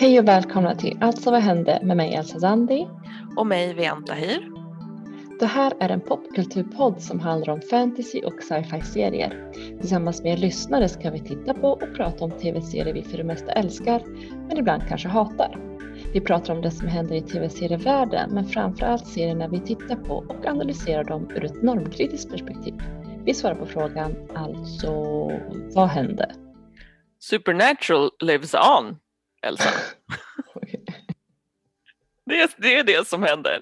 Hej och välkomna till Alltså vad hände med mig Elsa Zandi. Och mig Vian Tahir. Det här är en popkulturpodd som handlar om fantasy och sci-fi serier. Tillsammans med er lyssnare ska vi titta på och prata om tv-serier vi för det mesta älskar, men ibland kanske hatar. Vi pratar om det som händer i tv-serievärlden, men framförallt serierna vi tittar på och analyserar dem ur ett normkritiskt perspektiv. Vi svarar på frågan, alltså vad hände? Supernatural lives on, Elsa. Det är, det är det som händer.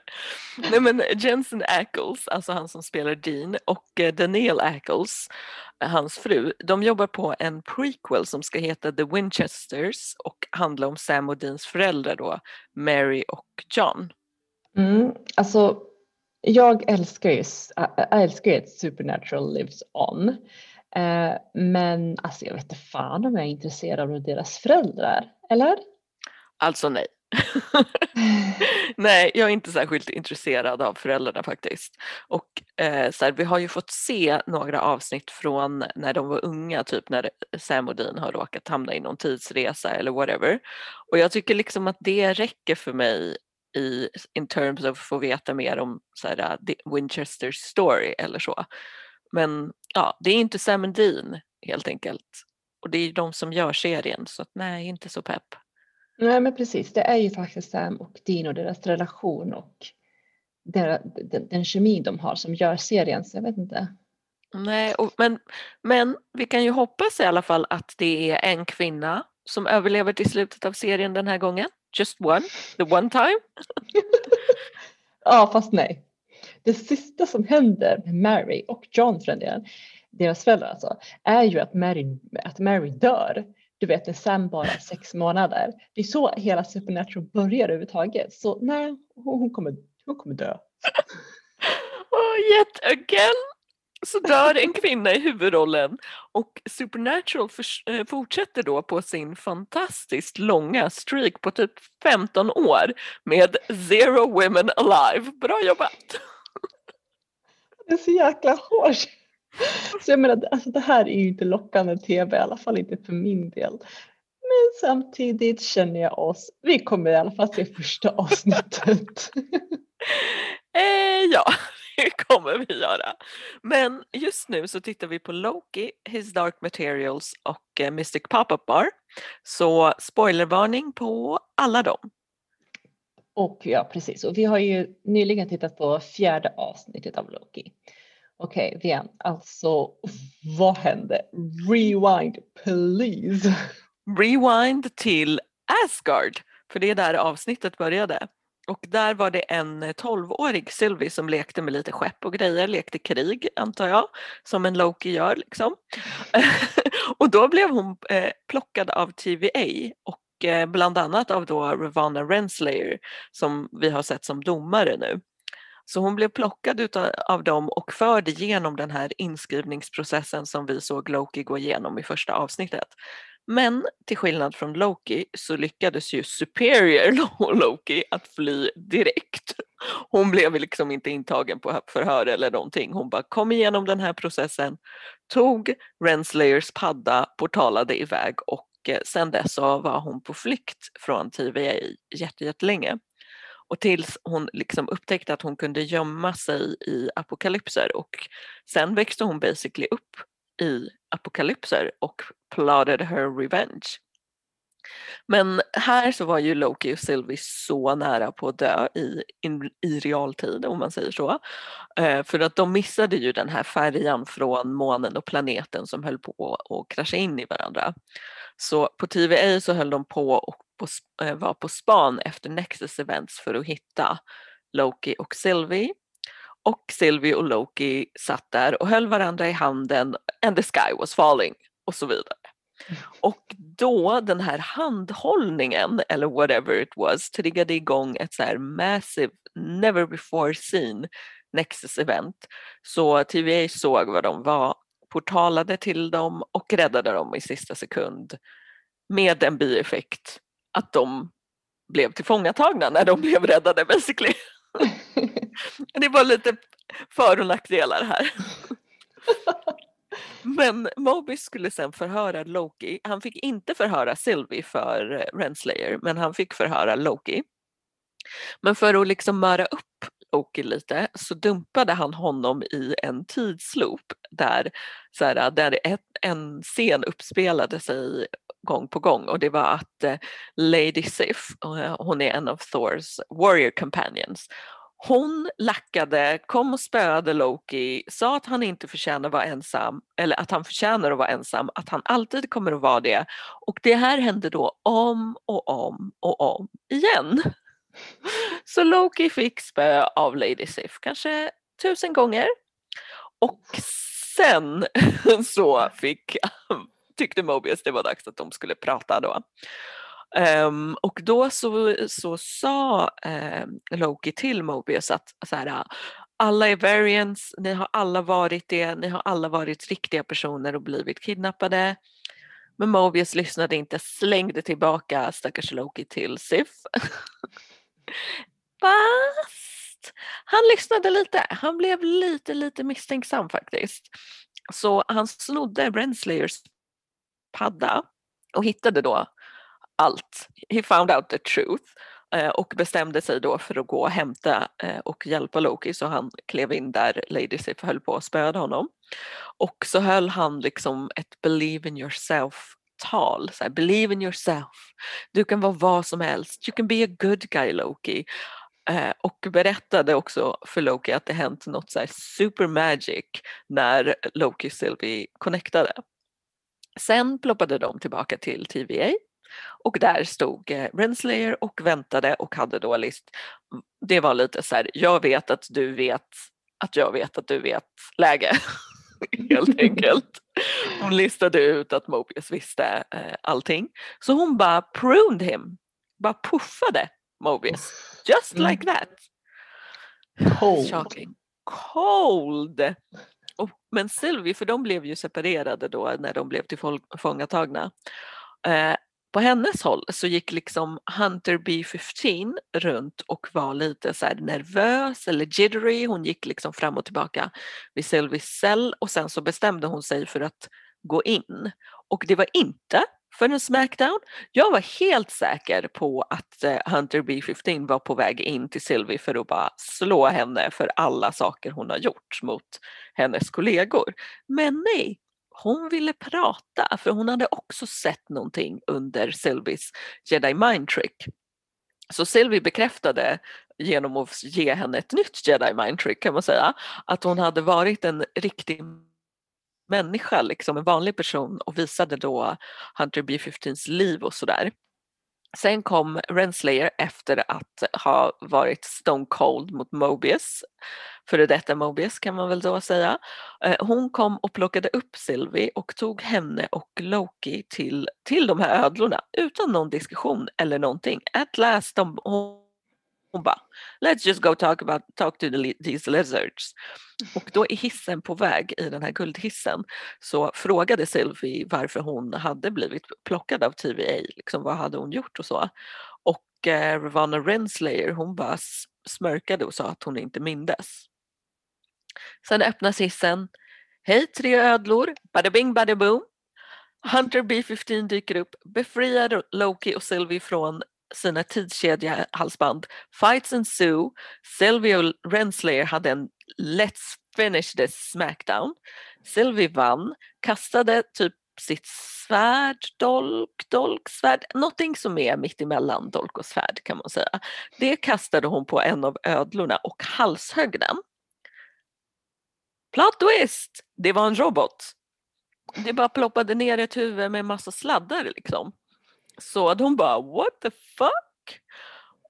Nej, men Jensen Ackles, alltså han som spelar Dean, och eh, Danielle Ackles, hans fru, de jobbar på en prequel som ska heta The Winchesters och handla om Sam och Deans föräldrar då, Mary och John. Mm, alltså, jag älskar ju, jag älskar ju att Supernatural lives on. Eh, men alltså jag vet inte fan om jag är intresserad av deras föräldrar, eller? Alltså nej. Nej, jag är inte särskilt intresserad av föräldrarna faktiskt. Och eh, så här, vi har ju fått se några avsnitt från när de var unga, typ när Sam och Dean har råkat hamna i någon tidsresa eller whatever. Och jag tycker liksom att det räcker för mig i in terms of att få veta mer om så här, Winchesters story eller så. Men ja, det är inte Sam och Dean helt enkelt. Och det är de som gör serien så att nej, inte så pepp. Nej men precis, det är ju faktiskt Sam och Dean och deras relation och den, den, den kemi de har som gör serien, så jag vet inte. Nej, och, men, men vi kan ju hoppas i alla fall att det är en kvinna som överlever till slutet av serien den här gången. Just one, the one time. ja, fast nej. Det sista som händer med Mary och John för den delen, deras föräldrar alltså, är ju att Mary, att Mary dör du vet när Sam bara är sex månader. Det är så hela Supernatural börjar överhuvudtaget. Så nej, hon kommer, hon kommer dö. oh, yet again så dör en kvinna i huvudrollen och Supernatural för, eh, fortsätter då på sin fantastiskt långa streak på typ 15 år med Zero Women Alive. Bra jobbat! Det är så jäkla hårt. Så jag menar, alltså det här är ju inte lockande tv, i alla fall inte för min del. Men samtidigt känner jag oss, vi kommer i alla fall se första avsnittet. eh, ja, det kommer vi göra. Men just nu så tittar vi på Loki, His Dark Materials och eh, Mystic Pop-Up Bar. Så spoilervarning på alla dem. Och ja, precis. Och vi har ju nyligen tittat på fjärde avsnittet av Loki. Okej, okay, Vian, alltså vad hände? Rewind please. Rewind till Asgard, för det är där avsnittet började. Och där var det en 12-årig Sylvie som lekte med lite skepp och grejer, lekte krig antar jag, som en Loki gör liksom. och då blev hon eh, plockad av TVA och och eh, bland annat av då Ravana Renslayer som vi har sett som domare nu. Så hon blev plockad utav, av dem och förd igenom den här inskrivningsprocessen som vi såg Loki gå igenom i första avsnittet. Men till skillnad från Loki så lyckades ju Superior Loki att fly direkt. Hon blev liksom inte intagen på förhör eller någonting. Hon bara kom igenom den här processen, tog Renslayers padda, portalade iväg och eh, sen dess så var hon på flykt från TVA jättelänge. Och tills hon liksom upptäckte att hon kunde gömma sig i apokalypser och sen växte hon basically upp i apokalypser och plotted her revenge. Men här så var ju Loki och Sylvie så nära på att dö i, in, i realtid om man säger så. Eh, för att de missade ju den här färjan från månen och planeten som höll på att krascha in i varandra. Så på TVA så höll de på och på, eh, var på span efter Nexus Events för att hitta Loki och Sylvie. Och Sylvie och Loki satt där och höll varandra i handen and the sky was falling och så vidare. Och då den här handhållningen eller whatever it was triggade igång ett så här massive never before seen Nexus event. Så TVA såg vad de var, portalade till dem och räddade dem i sista sekund med en bieffekt att de blev tillfångatagna när de blev räddade basically. det var lite för och nackdelar här. Men Mobius skulle sen förhöra Loki. Han fick inte förhöra Sylvie för eh, Renslayer, men han fick förhöra Loki. Men för att liksom möra upp Loki lite så dumpade han honom i en tidsloop där, så här, eh, där ett, en scen uppspelade sig gång på gång och det var att eh, Lady Sif, hon är en av Thors warrior companions, hon lackade, kom och spöade Loki, sa att han inte förtjänar att vara ensam, eller att han förtjänar att vara ensam, att han alltid kommer att vara det. Och det här hände då om och om och om igen. Så Loki fick spö av Lady Sif kanske tusen gånger. Och sen så fick, tyckte Mobius det var dags att de skulle prata då. Um, och då så, så sa um, Loki till Mobius att så här, alla är variants, ni har alla varit det, ni har alla varit riktiga personer och blivit kidnappade. Men Mobius lyssnade inte, slängde tillbaka stackars Loki till Sif. Fast han lyssnade lite, han blev lite lite misstänksam faktiskt. Så han snodde Renslayers padda och hittade då allt. He found out the truth eh, och bestämde sig då för att gå och hämta eh, och hjälpa Loki så han klev in där Lady Sif höll på att spöda honom. Och så höll han liksom ett believe in yourself tal. Så här, believe in yourself. Du kan vara vad som helst. You can be a good guy Loki. Eh, och berättade också för Loki att det hänt något så här super magic när Loki och Sylvie connectade. Sen ploppade de tillbaka till TVA och där stod eh, Renslayer och väntade och hade då list. Det var lite så här, jag vet att du vet att jag vet att du vet läge. Helt enkelt. Hon listade ut att Mobius visste eh, allting. Så hon bara pruned him. Bara puffade Mobius. Just mm. like that. Cold. Shocking. Cold. Och, men Sylvie, för de blev ju separerade då när de blev tillfångatagna. Eh, på hennes håll så gick liksom Hunter B15 runt och var lite så nervös eller jittery. Hon gick liksom fram och tillbaka vid Sylvies cell och sen så bestämde hon sig för att gå in. Och det var inte för en Smackdown. Jag var helt säker på att eh, Hunter B15 var på väg in till Sylvie för att bara slå henne för alla saker hon har gjort mot hennes kollegor. Men nej, hon ville prata för hon hade också sett någonting under Sylvies Jedi Mind Trick. Så Sylvie bekräftade genom att ge henne ett nytt Jedi Mind Trick kan man säga att hon hade varit en riktig människa, liksom en vanlig person och visade då Hunter B-15s liv och sådär. Sen kom Renslayer efter att ha varit stone cold mot Mobius, före detta Mobius kan man väl då säga. Eh, hon kom och plockade upp Sylvie och tog henne och Loki till, till de här ödlorna utan någon diskussion eller någonting. At last, de, hon hon bara Let's just go talk, about, talk to the, these lizards. Och då i hissen på väg i den här guldhissen så frågade Sylvie varför hon hade blivit plockad av TVA, liksom vad hade hon gjort och så. Och eh, Ravana Renslayer hon bara smörkade och sa att hon inte mindes. Sen öppnas hissen. Hej tre ödlor, bada bing bada boom. Hunter B15 dyker upp, befriar Loki och Sylvie från sina tidskedjehalsband. Fights and sue. Sylvia Renslayer hade en Let's finish this smackdown. Sylvie vann, kastade typ sitt svärd, dolk, dolksvärd, någonting som är mittemellan dolk och svärd kan man säga. Det kastade hon på en av ödlorna och halshögg den. Plot twist! Det var en robot. Det bara ploppade ner ett huvud med massa sladdar liksom. Så de bara what the fuck?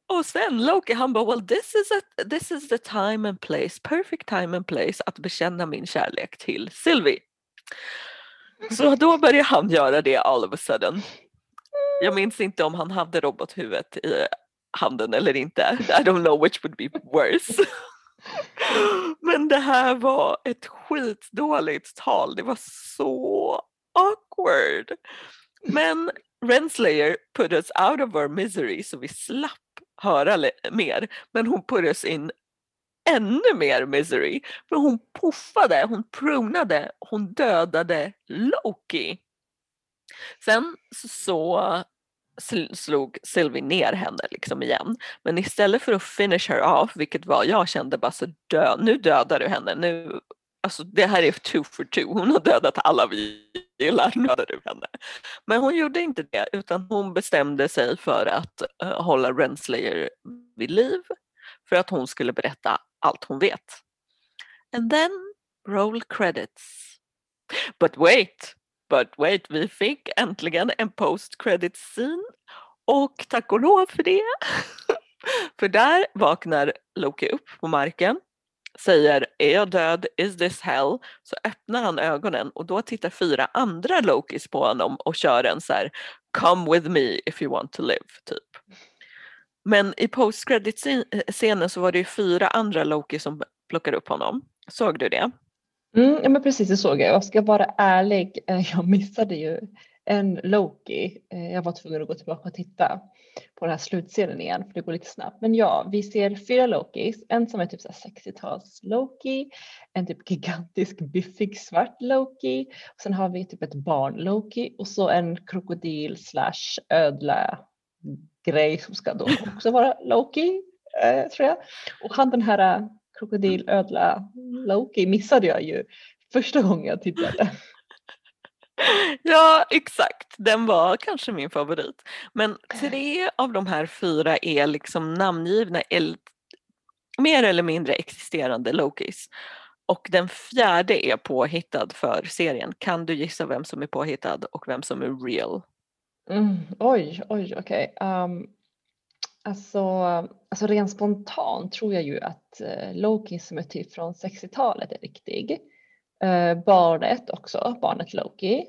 Och sen Loki han bara well this is, a, this is the time and place, perfect time and place att bekänna min kärlek till Sylvie. Så då börjar han göra det all of a sudden. Jag minns inte om han hade robothuvudet i handen eller inte. I don't know which would be worse. Men det här var ett skitdåligt tal. Det var så awkward. Men Renslayer put us out of our misery så vi slapp höra mer men hon put us in ännu mer misery. För hon puffade, hon prunade, hon dödade Loki. Sen så slog Sylvie ner henne liksom igen. Men istället för att finish her off, vilket var jag kände bara så dö, nu dödar du henne. Nu, alltså det här är two for two. Hon har dödat alla vi gillar, nu dödar du henne. Men hon gjorde inte det utan hon bestämde sig för att uh, hålla Renslayer vid liv för att hon skulle berätta allt hon vet. And then roll credits. But wait, but wait, vi fick äntligen en post credit scene och tack och lov för det. för där vaknar Loki upp på marken säger är jag död, is this hell? Så öppnar han ögonen och då tittar fyra andra Lokis på honom och kör en så här come with me if you want to live typ. Men i post credit scenen så var det ju fyra andra Loki som plockade upp honom. Såg du det? Mm, ja men precis det såg jag. Jag ska vara ärlig, eh, jag missade ju en Loki. Eh, jag var tvungen att gå tillbaka och titta på den här slutscenen igen för det går lite snabbt. Men ja, vi ser fyra Lokis. En som är typ 60-tals Loki, en typ gigantisk biffig svart Loki. Och sen har vi typ ett barn Loki och så en krokodil slash ödla grej som ska då också vara Loki eh, tror jag. Och han den här eh, krokodilödla Loki missade jag ju första gången jag tittade. Ja exakt, den var kanske min favorit. Men tre av de här fyra är liksom namngivna mer eller mindre existerande Lokis. Och den fjärde är påhittad för serien. Kan du gissa vem som är påhittad och vem som är real? Mm, oj, oj, okej. Okay. Um, alltså, alltså rent spontant tror jag ju att uh, Loki som är typ från 60-talet är riktig. Uh, barnet också, barnet Loki.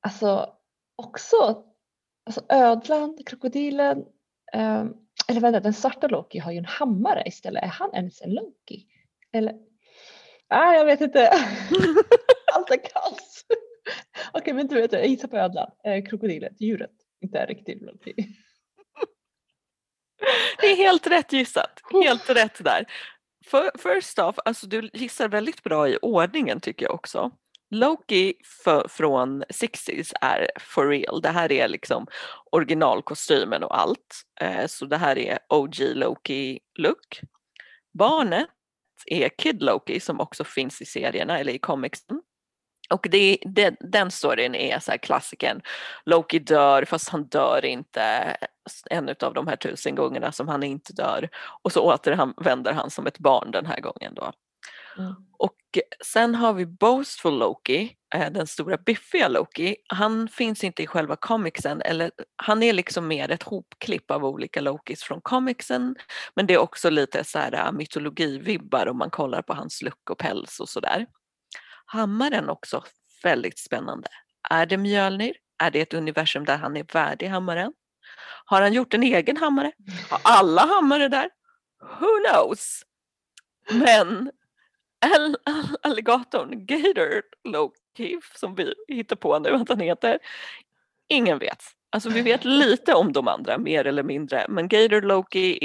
Alltså också alltså ödlan, krokodilen, um, eller vänta den svarta Loki har ju en hammare istället. Är han ens en Loki? Eller? Ah, jag vet inte. Allt är kaos. Okej okay, men du vet, jag gissar på ödlan, eh, krokodilet, djuret, inte en riktig Loki. Det är helt rätt gissat, helt rätt där. First off, alltså du gissar väldigt bra i ordningen tycker jag också. Loki för, från 60s är for real. Det här är liksom originalkostymen och allt. Eh, så det här är OG Loki look. Barnet är Kid Loki som också finns i serierna eller i comicsen. Och det, det, den storyn är så här klassiken. Loki dör fast han dör inte en av de här tusen gångerna som han inte dör. Och så återvänder han som ett barn den här gången då. Mm. Och sen har vi Boastful Loki, eh, den stora biffiga Loki. Han finns inte i själva comicsen, eller han är liksom mer ett hopklipp av olika Lokis från comicsen. Men det är också lite så här äh, mytologivibbar om man kollar på hans look och päls och sådär. Hammaren också, väldigt spännande. Är det Mjölnir? Är det ett universum där han är värdig hammaren? Har han gjort en egen hammare? Har alla hammare där? Who knows? Men alligatorn Gator Loki som vi hittar på nu att han heter. Ingen vet. Alltså vi vet lite om de andra mer eller mindre men Gator Loki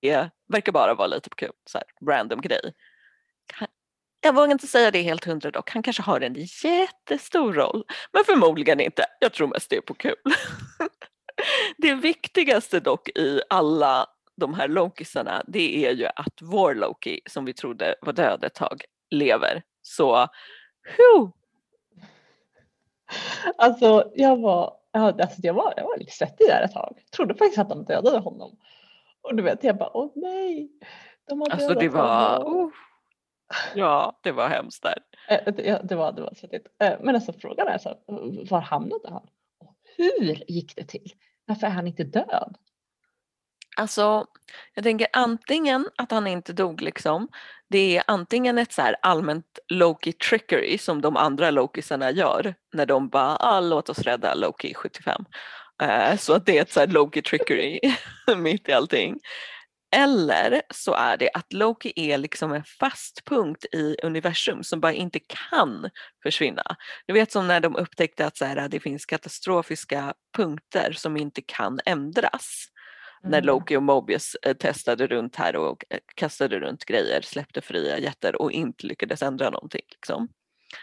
är, är, verkar bara vara lite kul, så här, random grej. Jag vågar inte säga det helt hundra dock, han kanske har en jättestor roll men förmodligen inte. Jag tror mest det är på kul. det viktigaste dock i alla de här Lokisarna det är ju att vår Loki som vi trodde var död ett tag lever. Så whew. Alltså jag var, alltså, jag var, jag var lite svettig där ett tag. Jag trodde faktiskt att de dödade honom. Och du vet jag bara åh nej. De har alltså det var, oh. Ja det var hemskt där. Eh, det, det var, det var svettigt. Eh, men alltså frågan är alltså, var hamnade han? hur gick det till? Varför är han inte död? Alltså, jag tänker antingen att han inte dog liksom. Det är antingen ett så här allmänt Loki trickery som de andra Lokisarna gör när de bara ah, låt oss rädda Loki 75. Uh, eh, så att det är ett så här Loki trickery mitt i allting. Eller så är det att Loki är liksom en fast punkt i universum som bara inte kan försvinna. Du vet som när de upptäckte att så här, det finns katastrofiska punkter som inte kan ändras när Mm. Loki och Mobius eh, testade runt här och eh, kastade runt grejer, släppte fria jätter och inte lyckades ändra någonting. Liksom.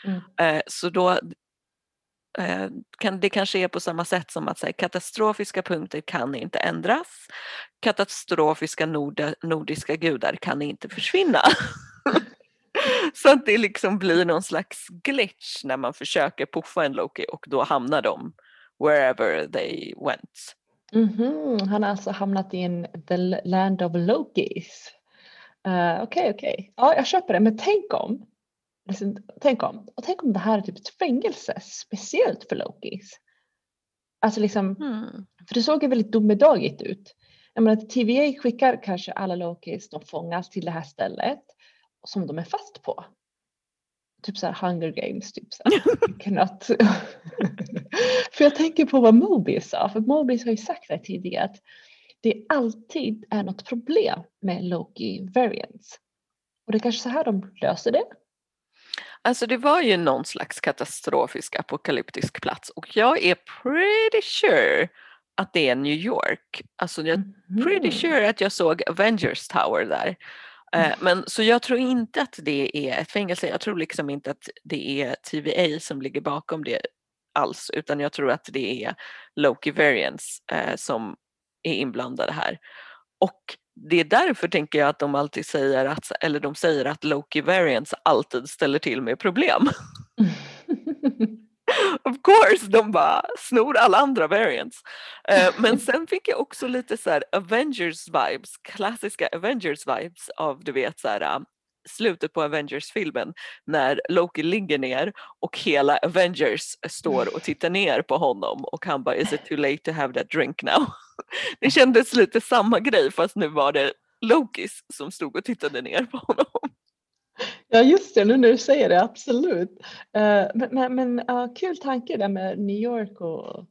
Mm. Eh, så då Eh, det kanske är på samma sätt som att säga, katastrofiska punkter kan inte ändras. Katastrofiska nord nordiska gudar kan inte försvinna. Så att det liksom blir någon slags glitch när man försöker puffa en Loki och då hamnar de wherever they went. Mhm, Han har alltså hamnat i en the land of Lokis. Eh, Okej, okej. Ja, jag köper det. Men tänk om, liksom, tänk om, och tänk om det här är typ ett fängelse speciellt för Lokis. Alltså liksom, Mm. för det såg ju väldigt domedagigt ut. Jag menar, TVA skickar kanske alla Lokis, de fångas till det här stället som de är fast på. Typ så här Hunger Games, typ så för jag tänker på vad Mobius sa, för Mobius har ju sagt det tidigare att det alltid är något problem med Loki variants. Och det är kanske så här de löser det. Alltså det var ju någon slags katastrofisk apokalyptisk plats och jag är pretty sure att det är New York. Alltså jag är pretty Mhm. sure att jag såg Avengers Tower där. Eh, Men så jag tror inte att det är ett fängelse. Jag tror liksom inte att det är TVA som ligger bakom det alls utan jag tror att det är Loki Variants eh, som är inblandade här. Och det är därför tänker jag att de alltid säger att, eller de säger att Loki Variants alltid ställer till med problem. Of course, de bara snor alla andra variants. Eh, men sen fick jag också lite så här Avengers vibes, klassiska Avengers vibes av du vet så här slutet på Avengers-filmen när Loki ligger ner och hela Avengers står och tittar ner på honom och han bara is it too late to have that drink now? Det kändes lite samma grej fast nu var det Lokis som stod och tittade ner på honom. Ja just det, nu när du säger det, absolut. Eh, men men, men ja, kul tanke där med New York och,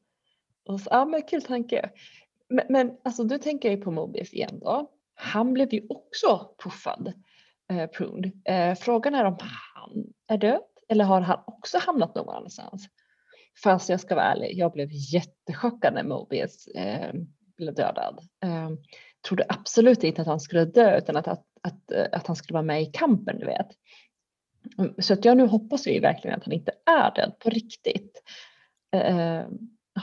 och så- ja men kul tanke. Men, men alltså du tänker ju på Mobius igen då. Han blev ju också puffad, eh, pruned. Eh, frågan är om han är död eller har han också hamnat någon annanstans? Fast jag ska vara ärlig, jag blev jättechockad när Mobius eh, blev dödad. Eh, trodde absolut inte att han skulle dö utan att, att, att, eh, att han skulle vara med i kampen, du vet. Mm, så att jag nu hoppas vi verkligen att han inte är död på riktigt. Eh,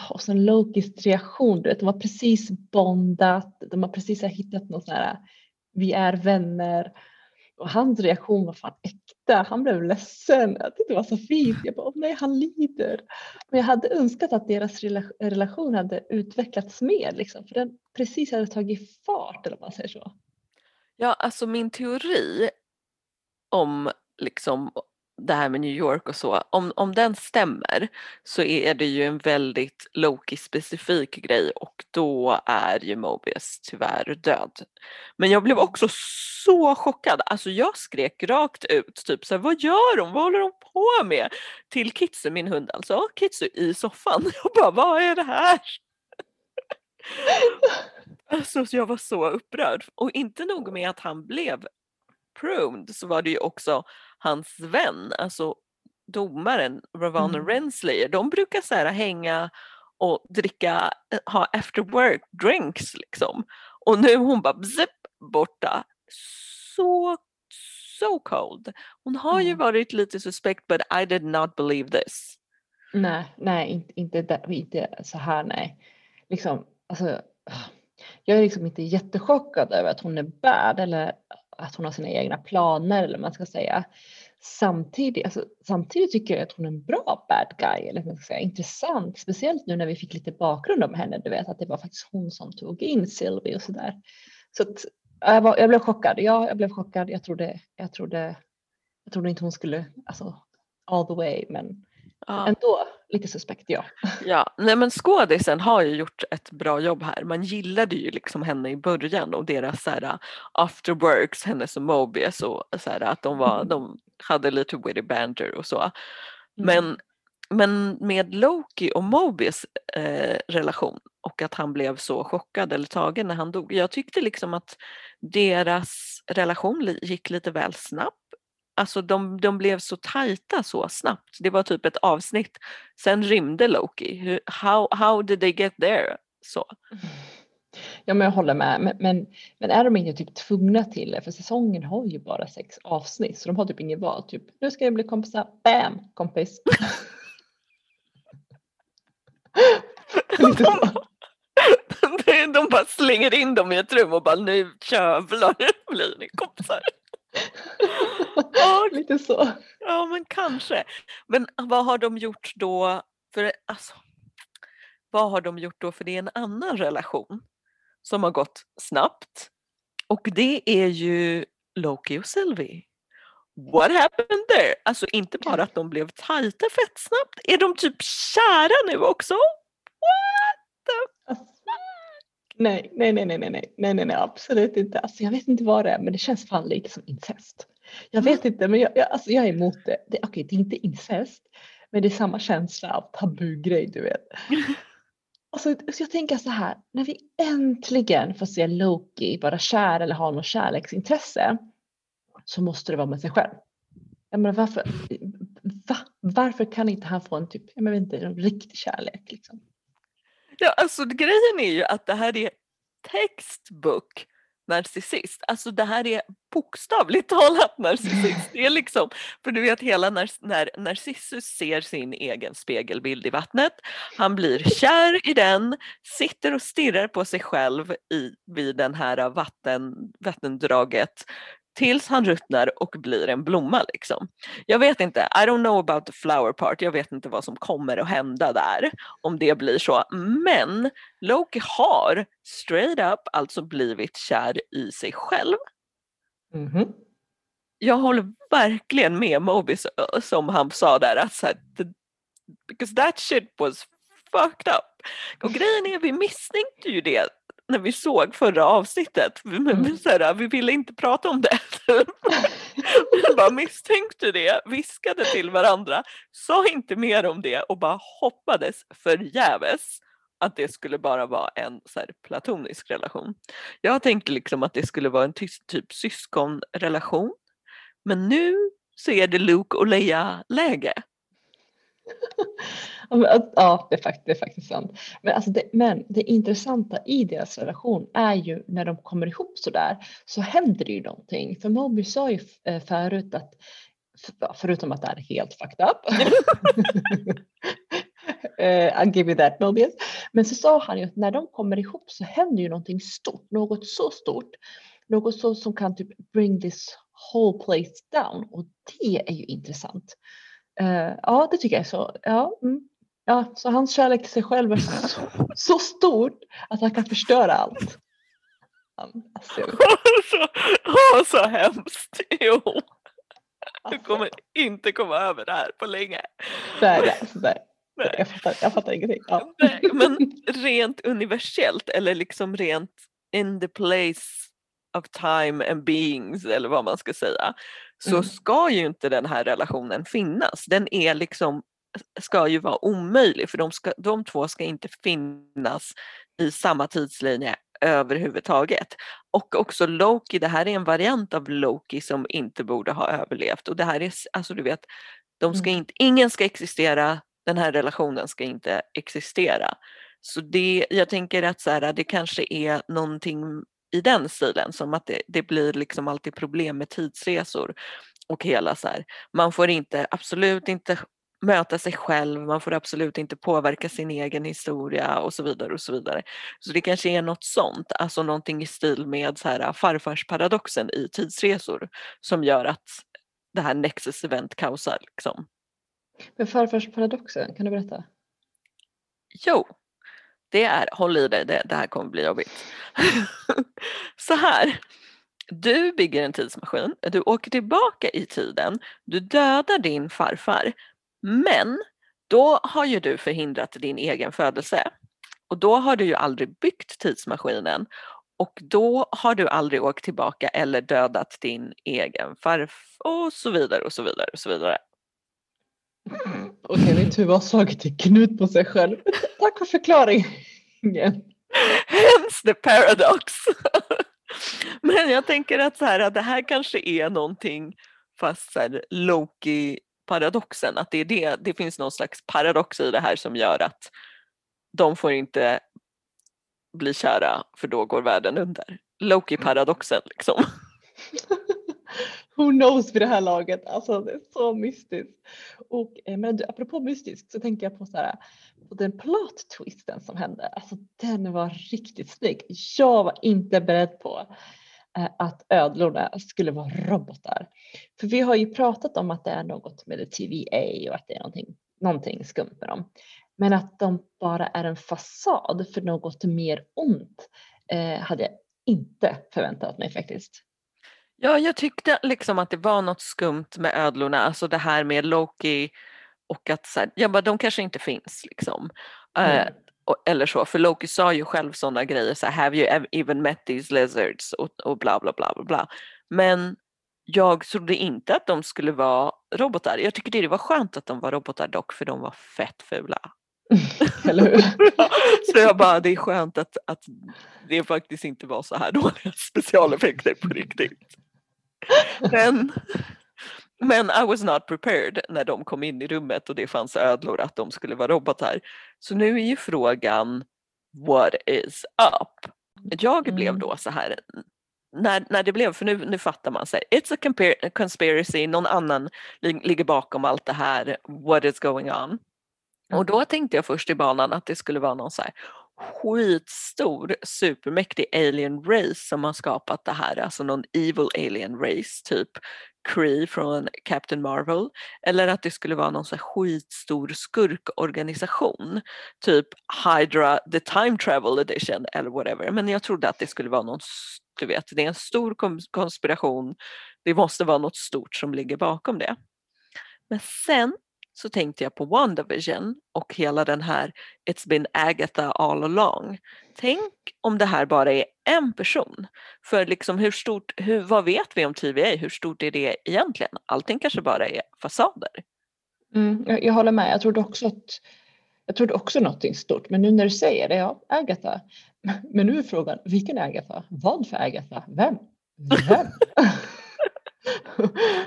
och sen Lokis reaktion, du vet, de har precis bondat, de har precis hittat någon sån här, vi är vänner. Och hans reaktion var fan äkta, han blev ledsen. Jag tyckte det var så fint. Jag bara, oh, nej han lider. Men jag hade önskat att deras relation hade utvecklats mer, liksom, för den precis hade tagit fart eller man säger så. Ja, alltså min teori om liksom det här med New York och så, om, om den stämmer så är det ju en väldigt Loki-specifik grej och då är ju Mobius tyvärr död. Men jag blev också så chockad, alltså jag skrek rakt ut typ så här, vad gör hon? vad håller hon på med? Till Kitsu, min hund alltså, Kitsu i soffan. Jag bara, vad är det här? Alltså så jag var så upprörd. Och inte nog med att han blev pruned så var det ju också hans vän, alltså domaren Ravana Mm. Renslayer. De brukar så här hänga och dricka, eh, ha after work drinks liksom. Och nu hon bara zip borta. Så, so cold. Hon har ju Ja. varit lite suspekt but I did not believe this. Nej, nej, inte, inte, inte så här, nej. Liksom, alltså, jag är liksom inte jättechockad över att hon är bad eller att hon har sina egna planer eller man ska säga. Samtidigt, alltså, samtidigt tycker jag att hon är en bra bad guy, eller man ska säga, intressant, speciellt nu när vi fick lite bakgrund om henne, du vet att det var faktiskt hon som tog in Sylvie och sådär. Så att, ja, jag, var, jag blev chockad, ja, jag blev chockad, jag trodde, jag trodde, jag trodde inte hon skulle, alltså all the way, men Ja. ändå lite suspekt, ja. Ja, nej men skådisen har ju gjort ett bra jobb här. Man gillade ju liksom henne i början och deras så här, uh, after works, hennes och Mobius och så här, att de, var, Mm. de hade lite witty banter och så. Mm. Men, men med Loki och Mobius eh, relation och att han blev så chockad eller tagen när han dog. Jag tyckte liksom att deras relation gick lite väl snabbt. Alltså de, de blev så tajta så snabbt. Det var typ ett avsnitt. Sen rymde Loki. How, how did they get there? Så. Ja, men jag håller med. Men, men, men är de inte typ tvungna till det? För säsongen har ju bara sex avsnitt så de har typ inget val. Typ, nu ska jag bli kompisar. Bam, kompis. Så. De bara slänger in dem i ett rum och bara nu jävlar blir ni kompisar. Och, Lite så. ja men kanske. Men vad har de gjort då? För alltså, vad har de gjort då? För det är en annan relation som har gått snabbt. Och det är ju Loki och Sylvie. What happened there? Alltså inte bara att de blev tajta fett snabbt, är de typ kära nu också? Alltså, nej, Nej, nej, nej, nej, nej, nej, nej, nej, absolut inte. Alltså, jag vet inte vad det är, men det känns fan lite som incest. Jag vet mm. inte, men jag, jag, alltså, jag är emot det. det Okej, okay, det är inte incest, men det är samma känsla av tabugrej, du vet. Alltså, alltså, jag tänker så här, när vi äntligen får se Loki vara kär eller ha något kärleksintresse så måste det vara med sig själv. Jag menar, varför, va? varför kan inte han få en typ, jag vet inte, en riktig kärlek? Liksom? Ja, alltså grejen är ju att det här är textbook narcissist. Alltså det här är bokstavligt talat narcissist. Det är liksom, för du vet hela när, när Narcissus ser sin egen spegelbild i vattnet, han blir kär i den, sitter och stirrar på sig själv i, vid den här vatten, vattendraget tills han ruttnar och blir en blomma liksom. Jag vet inte, I don't know about the flower part, jag vet inte vad som kommer att hända där om det blir så. Men Loki har straight up alltså blivit kär i sig själv. Mhm. Jag håller verkligen med Moby som han sa där att så här, because that shit was fucked up. Och grejen är vi misstänkte ju det när vi såg förra avsnittet. Men Mm. så här, vi ville inte prata om det. vi bara misstänkte det, viskade till varandra, sa inte mer om det och bara hoppades förgäves att det skulle bara vara en så här, platonisk relation. Jag tänkte liksom att det skulle vara en tyst, typ syskonrelation. Men nu så är det Luke och Leia-läge. Ja, det är, faktiskt, det är faktiskt sant. Men, alltså det, men det intressanta i deras relation är ju när de kommer ihop så där så händer det ju någonting. För Moby sa ju eh, förut att förutom att det är helt fucked up. eh, I'll give you that Mobius. Men så sa han ju att när de kommer ihop så händer ju någonting stort, något så stort. Något så som kan typ bring this whole place down och det är ju intressant. Eh, ja, det tycker jag är så. Ja, mm. ja, så hans kärlek till sig själv är så, så stort att han kan förstöra allt. Alltså, så, så hemskt. Jo, du Alltså, kommer inte komma över det här på länge. är det. Alltså, det. Nej. Jag, fattar, jag fattar ingenting. Ja. Nej, men rent universellt eller liksom rent in the place of time and beings eller vad man ska säga så Mm. ska ju inte den här relationen finnas. Den är liksom ska ju vara omöjlig för de, ska, de två ska inte finnas i samma tidslinje överhuvudtaget. Och också Loki, det här är en variant av Loki som inte borde ha överlevt och det här är, alltså du vet, de ska Mm. inte, ingen ska existera, den här relationen ska inte existera. Så det, jag tänker att så här, det kanske är någonting i den stilen som att det, det blir liksom alltid problem med tidsresor och hela så här. Man får inte, absolut inte möta sig själv, man får absolut inte påverka sin egen historia och så vidare och så vidare. Så det kanske är något sånt, alltså någonting i stil med så här farfarsparadoxen i tidsresor som gör att det här Nexus event kaosar liksom. Men farfarsparadoxen, kan du berätta? Jo, det är, håll i dig, det, det här kommer bli jobbigt. Så här, du bygger en tidsmaskin, du åker tillbaka i tiden, du dödar din farfar, men då har ju du förhindrat din egen födelse. Och då har du ju aldrig byggt tidsmaskinen och då har du aldrig åkt tillbaka eller dödat din egen farfar och så vidare och så vidare och så vidare. Tur har slagit till knut på sig själv. Tack för förklaringen. Hence the paradox. Men jag tänker att så här, att det här kanske är någonting fast Loki-paradoxen, att det, är det, det finns någon slags paradox i det här som gör att de får inte bli kära för då går världen under. Loki-paradoxen liksom. Who knows vid det här laget, alltså det är så mystiskt. Och eh, men apropå mystiskt så tänker jag på så här, på den plot twisten som hände, alltså den var riktigt snygg. Jag var inte beredd på eh, att ödlorna skulle vara robotar. För vi har ju pratat om att det är något med det TVA och att det är någonting, någonting skumt med dem. Men att de bara är en fasad för något mer ont eh, hade jag inte förväntat mig faktiskt. Ja, jag tyckte liksom att det var något skumt med ödlorna, alltså det här med Loki och att så här, jag bara, de kanske inte finns liksom. Mm. Uh, eller så, för Loki sa ju själv sådana grejer, så här, have you even met these lizards och, och bla bla bla bla bla. Men jag trodde inte att de skulle vara robotar. Jag tycker det var skönt att de var robotar dock, för de var fett fula. Eller hur? så jag bara, det är skönt att, att det faktiskt inte var så här dåliga specialeffekter på riktigt. Men, men I was not prepared när de kom in i rummet och det fanns ödlor att de skulle vara robotar. Så nu är ju frågan what is up? Jag blev mm. då så här när, när det blev, för nu, nu fattar man sig, it's a conspiracy, någon annan ligger bakom allt det här, what is going on? Och då tänkte jag först i banan att det skulle vara någon så här skitstor supermäktig alien race som har skapat det här, alltså någon evil alien race typ Cree från Captain Marvel. Eller att det skulle vara någon så här skitstor skurkorganisation typ Hydra the Time Travel Edition eller whatever. Men jag trodde att det skulle vara någon du vet, det är en stor konspiration. Det måste vara något stort som ligger bakom det. Men sen så tänkte jag på WandaVision och hela den här It's been Agatha all along. Tänk om det här bara är en person. För liksom hur stort, hur, vad vet vi om TVA? Hur stort är det egentligen? Allting kanske bara är fasader. Mm, jag, jag, håller med. Jag trodde också att jag trodde också någonting stort, men nu när du säger det, ja, Agatha. Men nu är frågan, vilken Agatha? Vad för Agatha? Vem? Vem?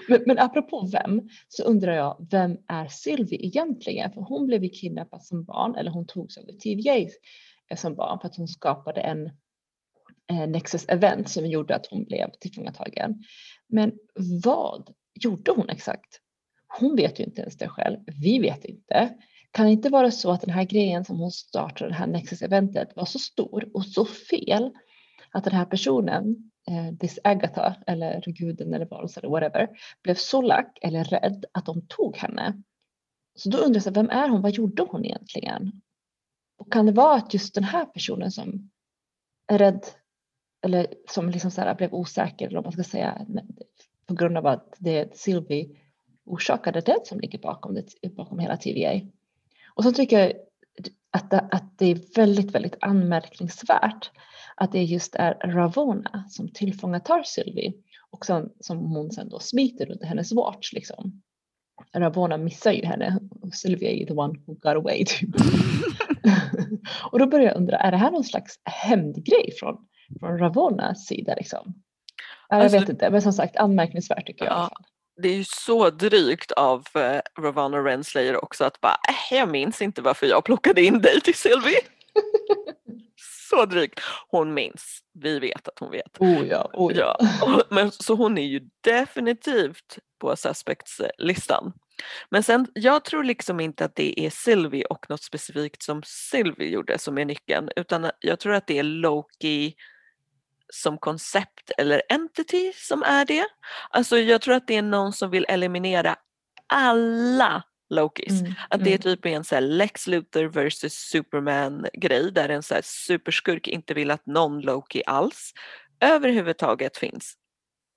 men, men apropå vem så undrar jag, vem är Sylvie egentligen? För hon blev ju kidnappad som barn, eller hon togs av TVA eh, som barn för att hon skapade en eh, Nexus event som gjorde att hon blev tillfångatagen. Men vad gjorde hon exakt? Hon vet ju inte ens det själv. Vi vet inte. Kan det inte vara så att den här grejen som hon startade, det här Nexus eventet var så stor och så fel att den här personen Eh, this Agatha eller guden eller varelsen eller whatever blev så lack eller rädd att de tog henne. Så då undrar jag, vem är hon? Vad gjorde hon egentligen? Och kan det vara att just den här personen som är rädd eller som liksom så här blev osäker eller om man ska säga på grund av att det Sylvie orsakade det som ligger bakom, det, bakom hela TVA. Och så tycker jag att det, att det är väldigt, väldigt anmärkningsvärt att det just är Ravona som tillfångatar Sylvie och som, som hon sen då smiter under hennes watch liksom. Ravona missar ju henne och Sylvie är ju the one who got away. Typ. och då börjar jag undra, är det här någon slags hämndgrej från, från Ravonas sida liksom? Jag alltså, vet inte, men som sagt anmärkningsvärt tycker jag. Ja, det är ju så drygt av uh, Ravonna Renslayer också att bara, äh, jag minns inte varför jag plockade in dig till Sylvie. Så drygt. Hon minns. Vi vet att hon vet. Oh ja, oh ja. ja. Men, så hon är ju definitivt på suspects-listan. Men sen, jag tror liksom inte att det är Sylvie och något specifikt som Sylvie gjorde som är nyckeln utan jag tror att det är Loki som koncept eller entity som är det. Alltså jag tror att det är någon som vill eliminera alla Lokis. Mm, att det är mm. typ en så Lex Luthor versus Superman grej där en så superskurk inte vill att någon Loki alls överhuvudtaget finns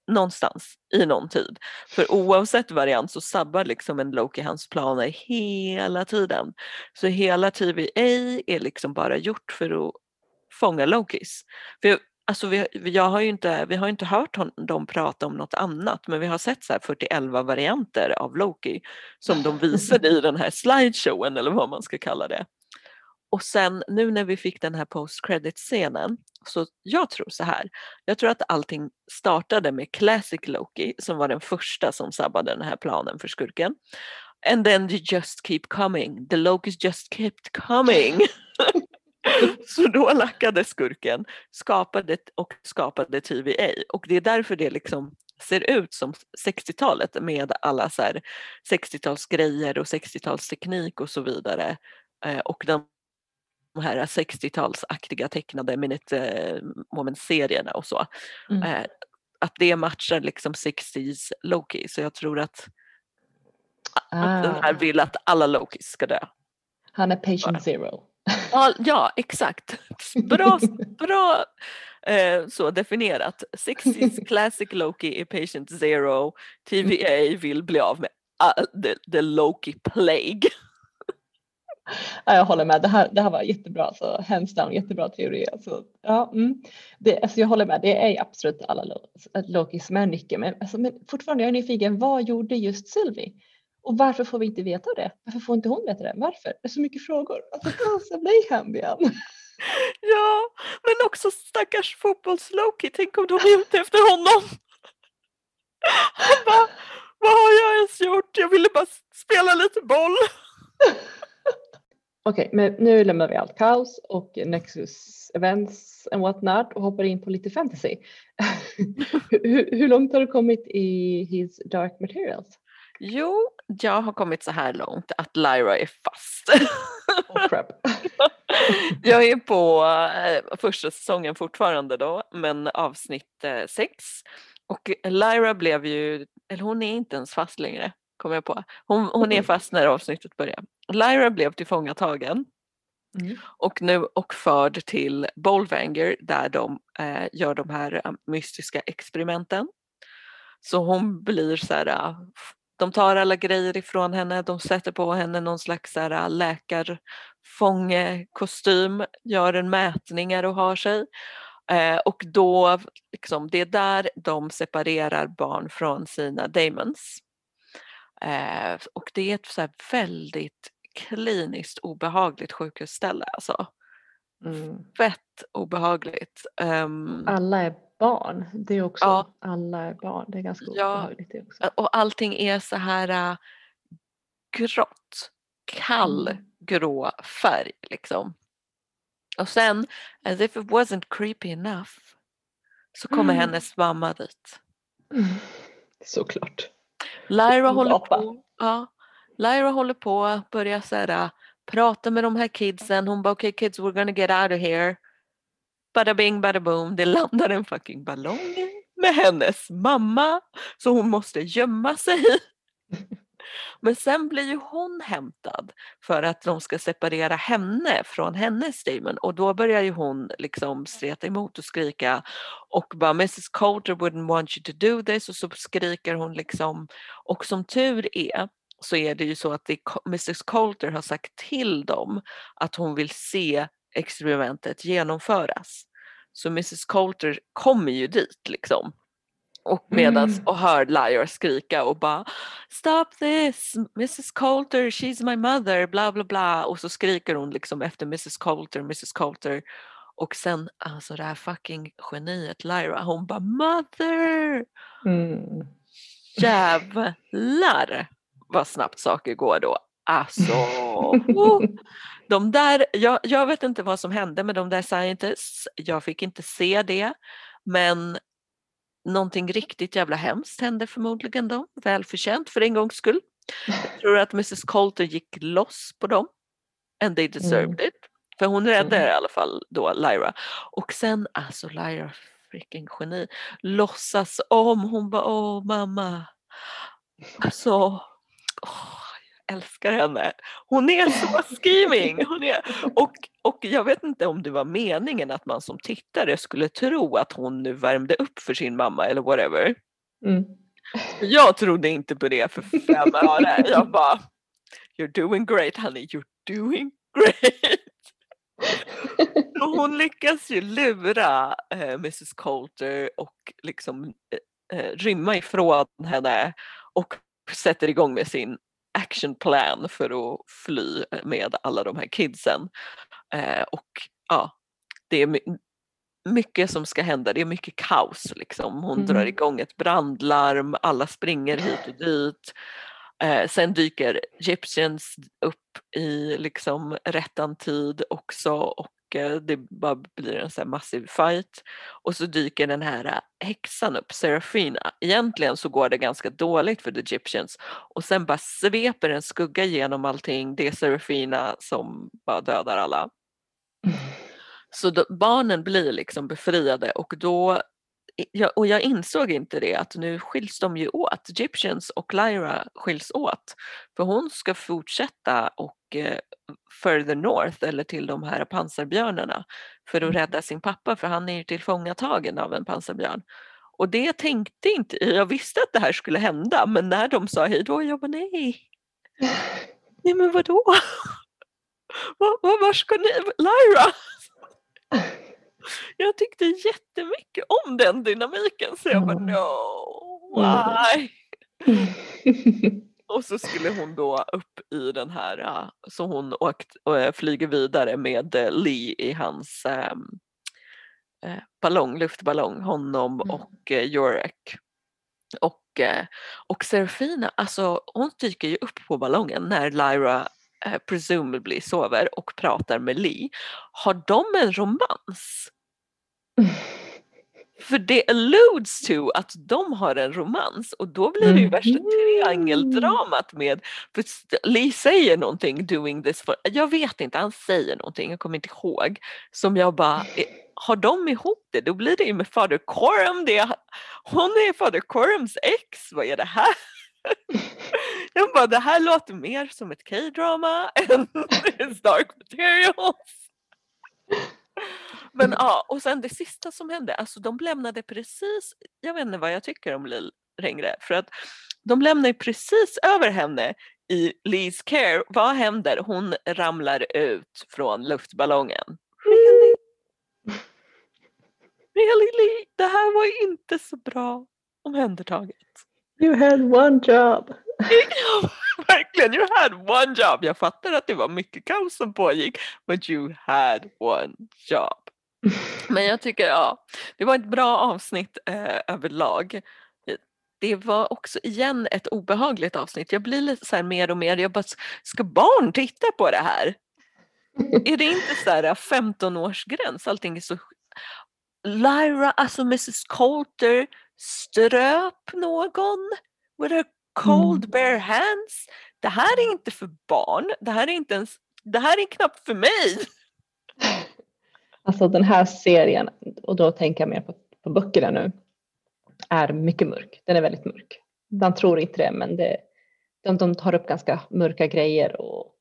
någonstans i någon tid. För oavsett variant så sabbar liksom en Loki hans planer hela tiden. Så hela TVA är liksom bara gjort för att fånga Lokis. För Alltså vi, jag har ju inte, vi har inte hört dem prata om något annat men vi har sett så här 41 varianter av Loki som de visade i den här slideshowen eller vad man ska kalla det. Och sen nu när vi fick den här post credit scenen så jag tror så här. Jag tror att allting startade med Classic Loki som var den första som sabbade den här planen för skurken. And then they just keep coming. The Lokis just kept coming. Så då lackade skurken skapade och skapade TVA och det är därför det liksom ser ut som 60-talet med alla 60-talsgrejer och 60-talsteknik och så vidare. Eh, och de här 60-talsaktiga tecknade minute eh, moment-serierna och så. Mm. Eh, att det matchar liksom 60s Loki så jag tror att, ah. att den här ah. vill att alla Lokis ska dö. Han är patient zero. Ja, ja exakt. Bra, bra eh, så definierat. 60s classic Loki är patient zero. TVA vill bli av med uh, the, the Loki plague. Ja, jag håller med. Det här, det här var jättebra, så hands down, jättebra teori. Alltså, ja, mm. det, alltså jag håller med, det är absolut alla Loki som är nyckeln. Men, alltså, men fortfarande, jag är nyfiken, vad gjorde just Sylvie? Och varför får vi inte veta det? Varför får inte hon veta det? Varför? Det är så mycket frågor. Alltså Blayham igen. Ja, men också stackars fotbolls-Loki. Tänk om de är ute efter honom. Han bara, vad har jag ens gjort? Jag ville bara spela lite boll. Okej, okay, men nu lämnar vi allt kaos och Nexus events and whatnot och hoppar in på lite fantasy. hur, hur, långt har du kommit i His Dark Materials? Jo, jag har kommit så här långt att Lyra är fast. Oh, crap. jag är på eh, första säsongen fortfarande då, men avsnitt eh, sex. Och Lyra blev ju, eller hon är inte ens fast längre, kommer jag på. Hon, hon är fast när avsnittet börjar. Lyra blev tillfångatagen mm. och nu och förd till Bolvanger där de eh, gör de här eh, mystiska experimenten. Så hon blir så här, de tar alla grejer ifrån henne, de sätter på henne någon slags här, eh, läkarfångekostym, gör en mätningar och har sig. Eh, och då, liksom, det är där de separerar barn från sina demons. Eh, och det är ett så väldigt kliniskt obehagligt sjukhusställe alltså. Mm. Fett obehagligt. Um, alla är barn. Det är också, ja. alla är barn. Det är ganska ja. obehagligt det också. Och allting är så här uh, grått, kall mm. grå färg liksom. Och sen, as if it wasn't creepy enough, så kommer mm. hennes mamma dit. Mm. Såklart. Lyra håller på. Ja, Lyra håller på, börjar så här, äh, prata med de här kidsen. Hon bara okej okay, kids we're gonna get out of here. Bada bing bada boom. Det landar en fucking ballong med hennes mamma. Så hon måste gömma sig. Men sen blir ju hon hämtad för att de ska separera henne från hennes demon och då börjar ju hon liksom streta emot och skrika och bara Mrs Coulter wouldn't want you to do this och så skriker hon liksom och som tur är så är det ju så att Mrs Coulter har sagt till dem att hon vill se experimentet genomföras. Så Mrs Coulter kommer ju dit liksom. Och medans mm. och hör Lyra skrika och bara Stop this! Mrs Coulter, she's my mother, bla bla bla. Och så skriker hon liksom efter Mrs Coulter, Mrs Coulter. Och sen alltså det här fucking geniet Lyra, hon bara mother! Mm. Jävlar vad snabbt saker går då. Alltså, oh. De där, jag, jag vet inte vad som hände med de där scientists, jag fick inte se det, men någonting riktigt jävla hemskt hände förmodligen då, välförtjänt för en gångs skull. Jag tror att Mrs Coulter gick loss på dem, and they deserved mm. it. För hon räddade mm. i alla fall då Lyra. Och sen, alltså Lyra, freaking geni, låtsas om, hon bara åh mamma. Alltså, jag älskar henne. Hon är så scheming. Hon är, och, och jag vet inte om det var meningen att man som tittare skulle tro att hon nu värmde upp för sin mamma eller whatever. Mm. Jag trodde inte på det för fem öre. Jag bara, you're doing great honey, you're doing great. Och hon lyckas ju lura eh, Mrs Coulter och liksom äh, rymma ifrån henne och sätter igång med sin actionplan för att fly med alla de här kidsen. Eh, och ja, det är mycket som ska hända, det är mycket kaos liksom. Hon mm. drar igång ett brandlarm, alla springer hit och dit. Eh, sen dyker Egyptians upp i liksom rättan tid också och det bara blir en så massiv fight. Och så dyker den här eh, häxan upp, Serafina. Egentligen så går det ganska dåligt för the Egyptians och sen bara sveper en skugga genom allting. Det är Serafina som bara dödar alla. Så då, barnen blir liksom befriade och då jag, och jag insåg inte det att nu skiljs de ju åt, Egyptians och Lyra skiljs åt. För hon ska fortsätta och eh, further north eller till de här pansarbjörnarna för att Mm. rädda sin pappa för han är ju tillfångatagen av en pansarbjörn. Och det tänkte inte, jag visste att det här skulle hända men när de sa hej då, jag bara nej. Nej men vadå? Var, var, var ska ni? Lyra! Jag tyckte jättemycket om den dynamiken så jag bara no, Mm. why? Och så skulle hon då upp i den här, äh, så hon åkt, äh, flyger vidare med äh, Lee i hans ähm, äh, ballong, luftballong, honom Mm. och Jorek. Och, och Serafina, alltså hon dyker ju upp på ballongen när Lyra presumably sover och pratar med Lee. Har de en romans? För det alludes to att de har en romans och då blir det ju värsta Mhm. triangeldramat med, för Lee säger någonting doing this for, jag vet inte, han säger någonting, jag kommer inte ihåg, som jag bara, eh, har de ihop det? Då blir det ju med Fader Coram, det, hon är Fader Corams ex, vad är det här? Jag bara, det här låter mer som ett K-drama än It's Dark Materials. Men ja, och sen det sista som hände, alltså de lämnade precis, jag vet inte vad jag tycker om Lill Ringre, för att de lämnar precis över henne i Lees care. Vad händer? Hon ramlar ut från luftballongen. Really? Really Lee? Det här var inte så bra omhändertaget. You had one job. Verkligen, you had one job. Jag fattar att det var mycket kaos som pågick, but you had one job. Men jag tycker, ja, det var ett bra avsnitt eh, överlag. Det var också igen ett obehagligt avsnitt. Jag blir lite så här mer och mer, jag bara, ska barn titta på det här? Är det inte så här 15-årsgräns? Allting är så... Lyra, alltså Mrs Coulter, ströp någon with her cold Mm. bare hands. Det här är inte för barn. Det här är inte ens... Det här är knappt för mig. Alltså den här serien, och då tänker jag mer på, på böckerna nu, är mycket mörk. Den är väldigt mörk. Man tror inte det, men det, de, de tar upp ganska mörka grejer. Och,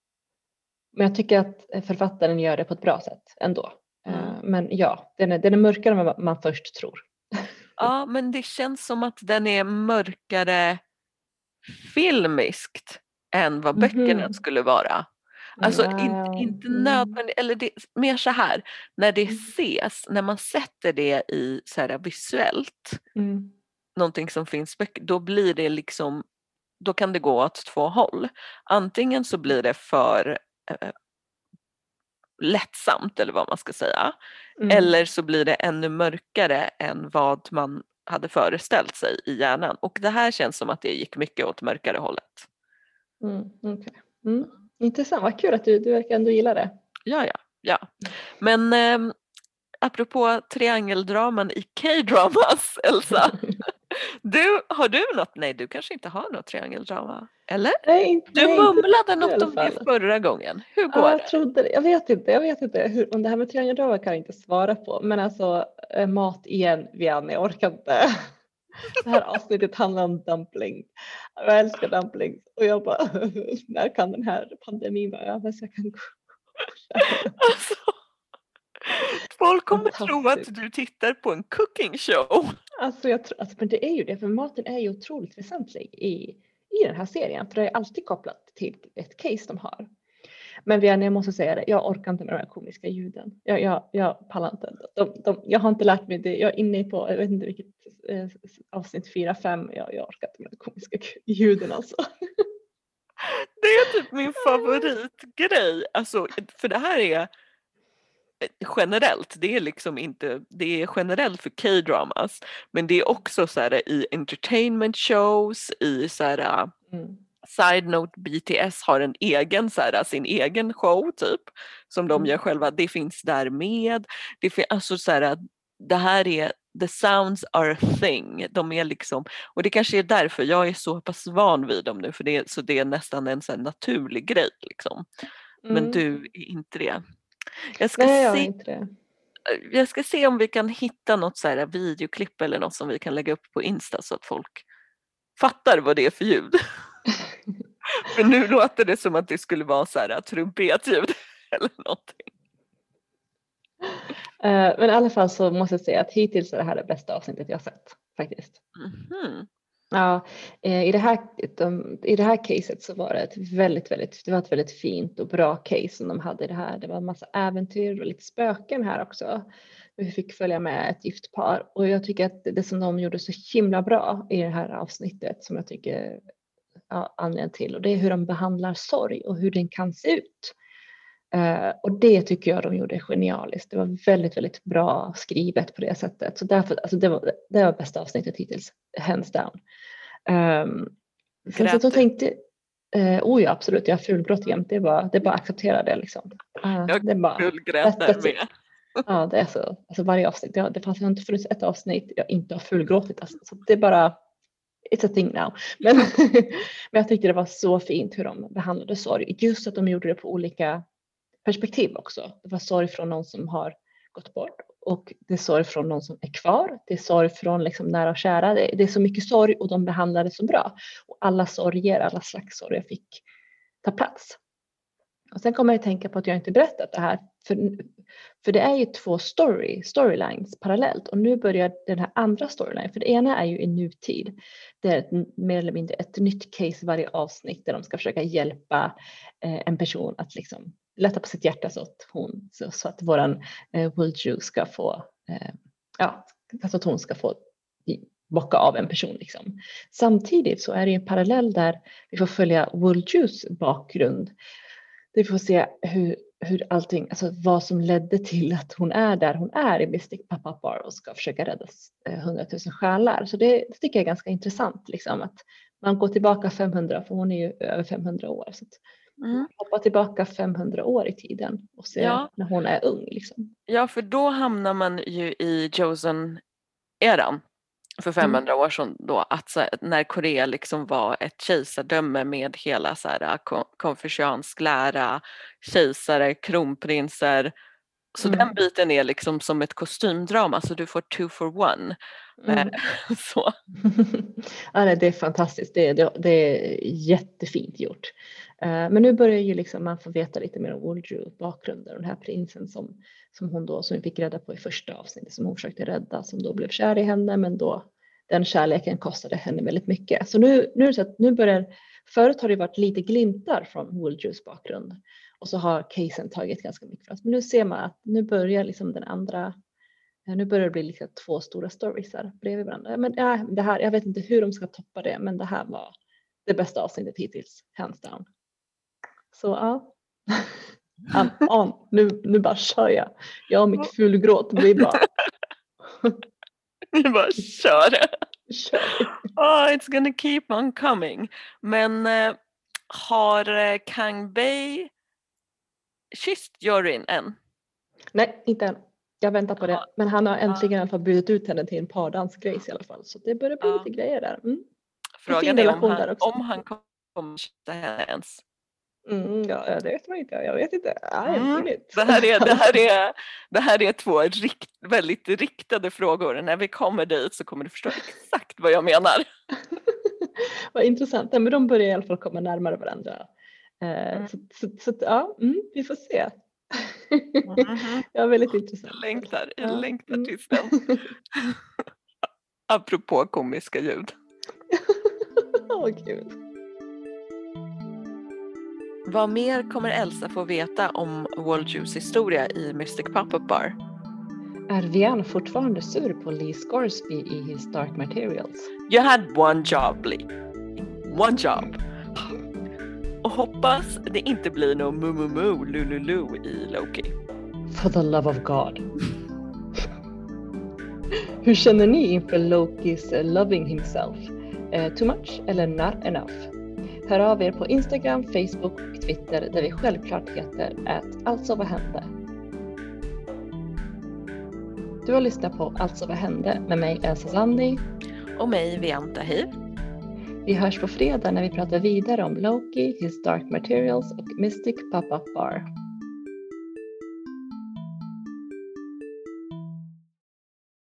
men jag tycker att författaren gör det på ett bra sätt ändå. Mm. Eh, Men ja, den är, den är mörkare än vad man först tror. Ja, men det känns som att den är mörkare filmiskt än vad böckerna Mhm. skulle vara. Alltså inte, Wow. inte Mm. nödvändigt, eller det, mer så här, när det Mm. ses, när man sätter det i så här visuellt, Mm. någonting som finns böcker, då blir det liksom, då kan det gå åt två håll. Antingen så blir det för eh, lättsamt eller vad man ska säga, Mm. eller så blir det ännu mörkare än vad man hade föreställt sig i hjärnan. Och det här känns som att det gick mycket åt mörkare hållet. Mm. okej. Mm. Intressant, vad kul att du, du verkar ändå gilla det. Ja, ja, ja. Men eh, apropå triangeldraman i K-dramas, Elsa. Du, har du något? Nej, du kanske inte har något triangeldrama? Eller? Nej, inte- Du nej, mumlade något om det förra gången. Hur går Ja, det? jag trodde det. Jag vet inte, jag vet inte hur, om det här med triangeldrama kan jag inte svara på. Men alltså eh, mat igen, Vianne, jag orkar inte. Det här avsnittet handlar om dumpling. Jag älskar dumplings och jag bara, när kan den här pandemin vara över så jag kan gå Alltså, folk kommer tro att du tittar på en cooking show. Alltså, jag tror, alltså men det är ju det, för maten är ju otroligt väsentlig i, i den här serien, för det är alltid kopplat till ett case de har. Men Vianne, jag måste säga det, jag orkar inte med de här komiska ljuden. Jag, jag, jag pallar inte. De, de, jag har inte lärt mig det, jag är inne på, jag vet inte vilket eh, avsnitt 4-5, jag, jag orkar inte med de komiska ljuden alltså. Det är typ min favoritgrej. Alltså, för det här är eh, generellt, det är liksom inte, det är generellt för K-dramas men det är också så här i entertainment shows, i så här, Mm. Side note BTS har en egen, så här, sin egen show typ som de Mm. gör själva. Det finns där med. Det, fin- alltså, så här, det här är the sounds are a thing. De är liksom, och det kanske är därför jag är så pass van vid dem nu för det, så det är nästan en så här, naturlig grej. Liksom. Men Mm. du är inte det. Jag ska, Nej, jag är se, inte det. jag ska se om vi kan hitta något så här videoklipp eller något som vi kan lägga upp på Insta så att folk fattar vad det är för ljud. För nu låter det som att det skulle vara så här trumpetljud eller någonting. Eh, men i alla fall så måste jag säga att hittills är det här det bästa avsnittet jag har sett faktiskt. Mhm. Ja, eh, i, det här, de, I det här caset så var det ett väldigt, väldigt, det var ett väldigt fint och bra case som de hade i det här. Det var en massa äventyr och lite spöken här också. Vi fick följa med ett gift par och jag tycker att det som de gjorde så himla bra i det här avsnittet som jag tycker ja, anledningen till och det är hur de behandlar sorg och hur den kan se ut. Eh, och det tycker jag de gjorde genialiskt. Det var väldigt, väldigt bra skrivet på det sättet. Så därför, alltså det var det var bästa avsnittet hittills, hands down. Um, sen så, så tänkte, eh, oh ja absolut, jag fulgråter jämt. Det är bara, det är bara att acceptera det liksom. Eh, Jag det bara, Fullgrät där med. ja det är så. Alltså varje avsnitt, det, det fanns har inte funnits ett avsnitt jag inte har fullgråtit. Alltså, så det är bara, it's a thing now. Men, men jag tyckte det var så fint hur de behandlade sorg. Just att de gjorde det på olika perspektiv också. Det var sorg från någon som har gått bort och det är sorg från någon som är kvar. Det är sorg från liksom nära och kära. Det, det är så mycket sorg och de behandlade så bra. Och alla sorger, alla slags sorger fick ta plats. Och sen kommer jag att tänka på att jag inte berättat det här. För, för det är ju två story, storylines parallellt och nu börjar den här andra storylinen. För det ena är ju i nutid. Det är ett, mer eller mindre ett nytt case i varje avsnitt där de ska försöka hjälpa eh, en person att liksom lätta på sitt hjärta så att, hon, så, så att våran eh, Wulju ska få, eh, ja, så att hon ska få bocka av en person. Liksom. Samtidigt så är det ju en parallell där vi får följa Wuljus bakgrund. Vi får se hur, hur allting, alltså vad som ledde till att hon är där hon är i Mystic Pop-Up Bar och ska försöka rädda eh, 100 000 själar. Så det, det tycker jag är ganska intressant, liksom, att man går tillbaka 500, för hon är ju över 500 år. Så Mm. hoppa tillbaka 500 år i tiden och se Ja. när hon är ung. Liksom. Ja, för då hamnar man ju i Joseon-eran för 500 år sedan då, att så, när Korea liksom var ett kejsardöme med hela så här, kon- konfuciansk lära, kejsare, kronprinser. Så Mm. den biten är liksom som ett kostymdrama, så du får two for one. Mm. Eh, så. ja, det är fantastiskt, det, det, det är jättefint gjort. Eh, men nu börjar ju liksom man få veta lite mer om Wulju bakgrunden, den här prinsen som, som hon då, som vi fick reda på i första avsnittet, som hon försökte rädda, som då blev kär i henne, men då den kärleken kostade henne väldigt mycket. Så nu, nu är det så att nu börjar, förut har det varit lite glimtar från Woldrews bakgrund och så har casen tagit ganska mycket plats. Men nu ser man att nu börjar liksom den andra Nu börjar det bli liksom två stora stories här bredvid varandra. Men ja, det här, jag vet inte hur de ska toppa det, men det här var det bästa avsnittet hittills, hands down. Så ja, I'm on. Nu, nu bara kör jag. Jag och mitt fulgråt, är bara Vi bara kör. kör. Oh, it's gonna keep on coming. Men eh, har eh, Kang Bei kysst juryn än? Nej, inte än. Jag väntar på det. Men han har äntligen fall bjudit ut henne till en pardansgrejs i alla fall. Så det börjar bli Ja. lite grejer där. Mm. Frågan är om han, om han kommer kyssa henne ens. Mm, ja, ja, det vet man inte. Jag vet inte. Haven't Mm. Det här är, det här är, det här är två rikt, väldigt riktade frågor. När vi kommer dit så kommer du förstå exakt vad jag menar. Vad intressant. Ja, men de börjar i alla fall komma närmare varandra. Eh, Mm. Så, så, så ja, mm, vi får se. Mhm. ja, väldigt intressant. Jag längtar, jag Ja, längtar mm. tills den. Apropå komiska ljud. Åh gud. Vad mer kommer Elsa få veta om Walljus historia i Mystic Pop-Up Bar? Är Vian fortfarande sur på Lee Scoresby i His Dark Materials? You had one job Lee. One job. Och hoppas det inte blir någon mumumu lululu i Loki. For the love of God. Hur känner ni inför Lokis loving himself? Eh, too much eller not enough? Hör av er på Instagram, Facebook och Twitter där vi självklart heter att Alltså vad hände? Du har lyssnat på Alltså vad hände med mig Elsa Sandi och mig Vianta Hiv. Vi hörs på fredag när vi pratar vidare om Loki, His Dark Materials och Mystic Pop-Up Bar.